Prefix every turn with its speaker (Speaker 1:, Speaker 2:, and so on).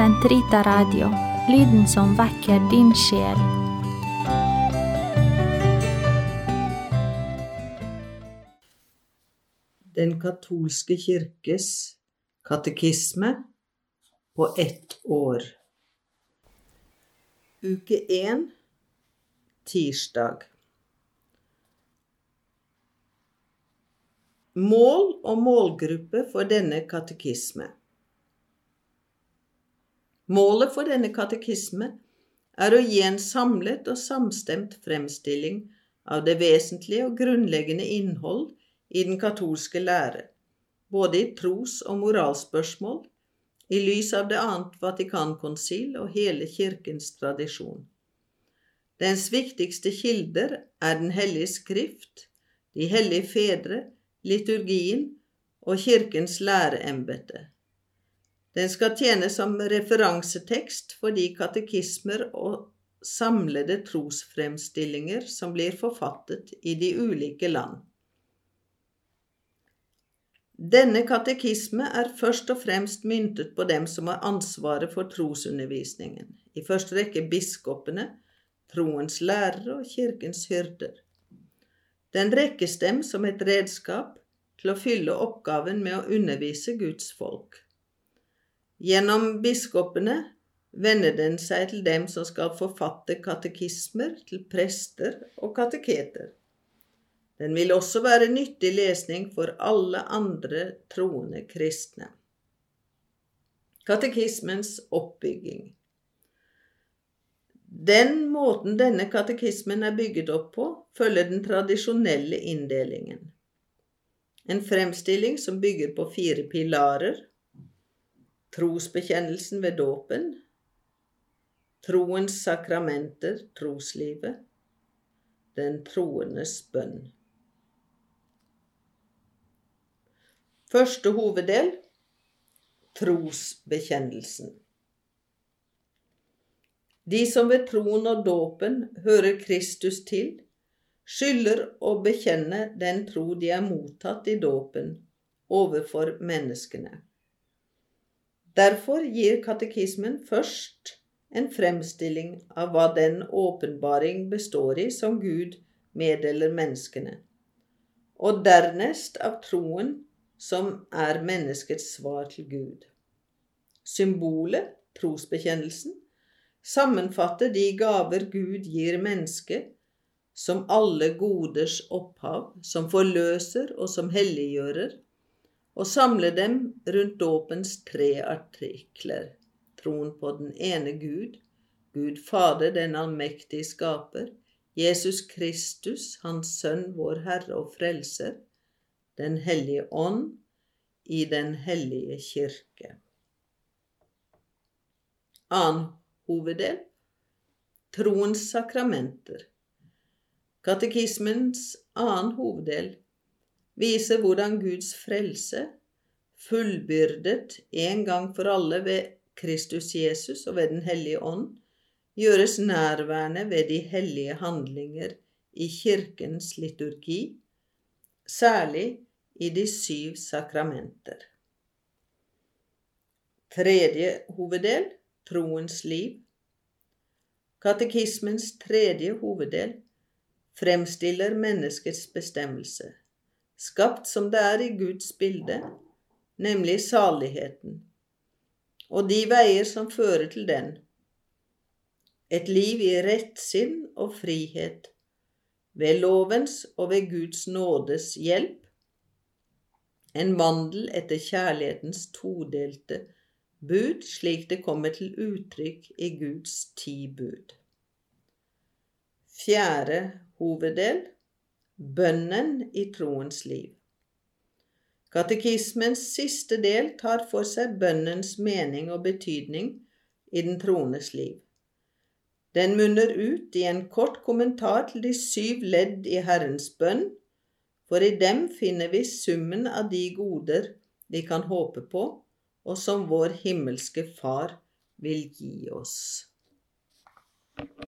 Speaker 1: Sentrita Radio, lyden som vekker din sjel.
Speaker 2: Den katolske kirkes katekisme på ett år. Uke én, tirsdag. Mål og målgruppe for denne katekisme. Målet for denne katekisme er å gi en samlet og samstemt fremstilling av det vesentlige og grunnleggende innhold i den katolske lære, både i tros- og moralspørsmål, i lys av det annet Vatikankonsil og hele kirkens tradisjon. Dens viktigste kilder er Den hellige skrift, de hellige fedre, liturgien og kirkens læreembete. Den skal tjene som referansetekst for de katekismer og samlede trosfremstillinger som blir forfattet i de ulike land. Denne katekisme er først og fremst myntet på dem som har ansvaret for trosundervisningen, i første rekke biskopene, troens lærere og kirkens hyrder. Den rekkes dem som et redskap til å fylle oppgaven med å undervise Guds folk. Gjennom biskopene vender den seg til dem som skal forfatte katekismer, til prester og kateketer. Den vil også være nyttig lesning for alle andre troende kristne. Katekismens oppbygging Den måten denne katekismen er bygget opp på, følger den tradisjonelle inndelingen. En fremstilling som bygger på fire pilarer trosbekjennelsen ved dåpen, troens sakramenter, troslivet, den troendes bønn. Første hoveddel trosbekjennelsen. De som ved troen og dåpen hører Kristus til, skylder å bekjenne den tro de er mottatt i dåpen, overfor menneskene. Derfor gir katekismen først en fremstilling av hva den åpenbaring består i som Gud meddeler menneskene, og dernest av troen som er menneskets svar til Gud. Symbolet, trosbekjennelsen, sammenfatter de gaver Gud gir mennesket, som alle goders opphav, som forløser og som helliggjører, og samle dem rundt dåpens tre artikler, troen på den ene Gud, Gud Fader, den allmektige skaper, Jesus Kristus, Hans Sønn, vår Herre og Frelser, Den hellige ånd, i Den hellige kirke. Annen hoveddel Troens sakramenter. Katekismens annen hoveddel viser hvordan Guds frelse, fullbyrdet en gang for alle ved Kristus Jesus og ved Den hellige ånd, gjøres nærværende ved de hellige handlinger i Kirkens liturgi, særlig i de syv sakramenter. Tredje hoveddel troens liv. Katekismens tredje hoveddel fremstiller menneskets bestemmelse, skapt som det er i Guds bilde, nemlig saligheten, og de veier som fører til den. Et liv i rettsinn og frihet, ved lovens og ved Guds nådes hjelp, en vandel etter kjærlighetens todelte bud slik det kommer til uttrykk i Guds ti bud. Fjerde hoveddel bønnen i troens liv. Katekismens siste del tar for seg bønnens mening og betydning i den troendes liv. Den munner ut i en kort kommentar til de syv ledd i Herrens bønn, for i dem finner vi summen av de goder vi kan håpe på, og som vår himmelske Far vil gi oss.